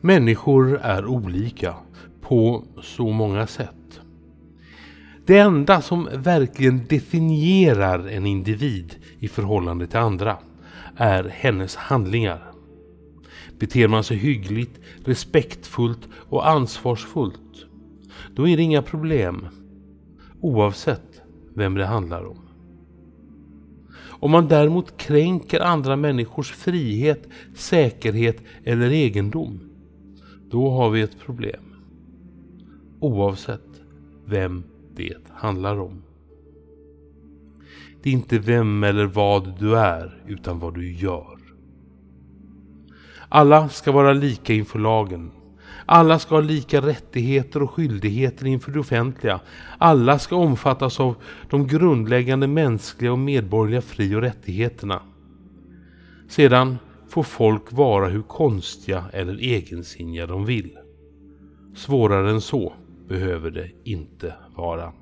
Människor är olika på så många sätt. Det enda som verkligen definierar en individ i förhållande till andra är hennes handlingar. Beter man sig hyggligt, respektfullt och ansvarsfullt, då är det inga problem. Oavsett vem det handlar om. Om man däremot kränker andra människors frihet, säkerhet eller egendom, då har vi ett problem. Oavsett vem det handlar om. Det är inte vem eller vad du är, utan vad du gör. Alla ska vara lika inför lagen. Alla ska ha lika rättigheter och skyldigheter inför det offentliga. Alla ska omfattas av de grundläggande mänskliga och medborgerliga fri och rättigheterna. Sedan får folk vara hur konstiga eller egensinniga de vill. Svårare än så behöver det inte vara.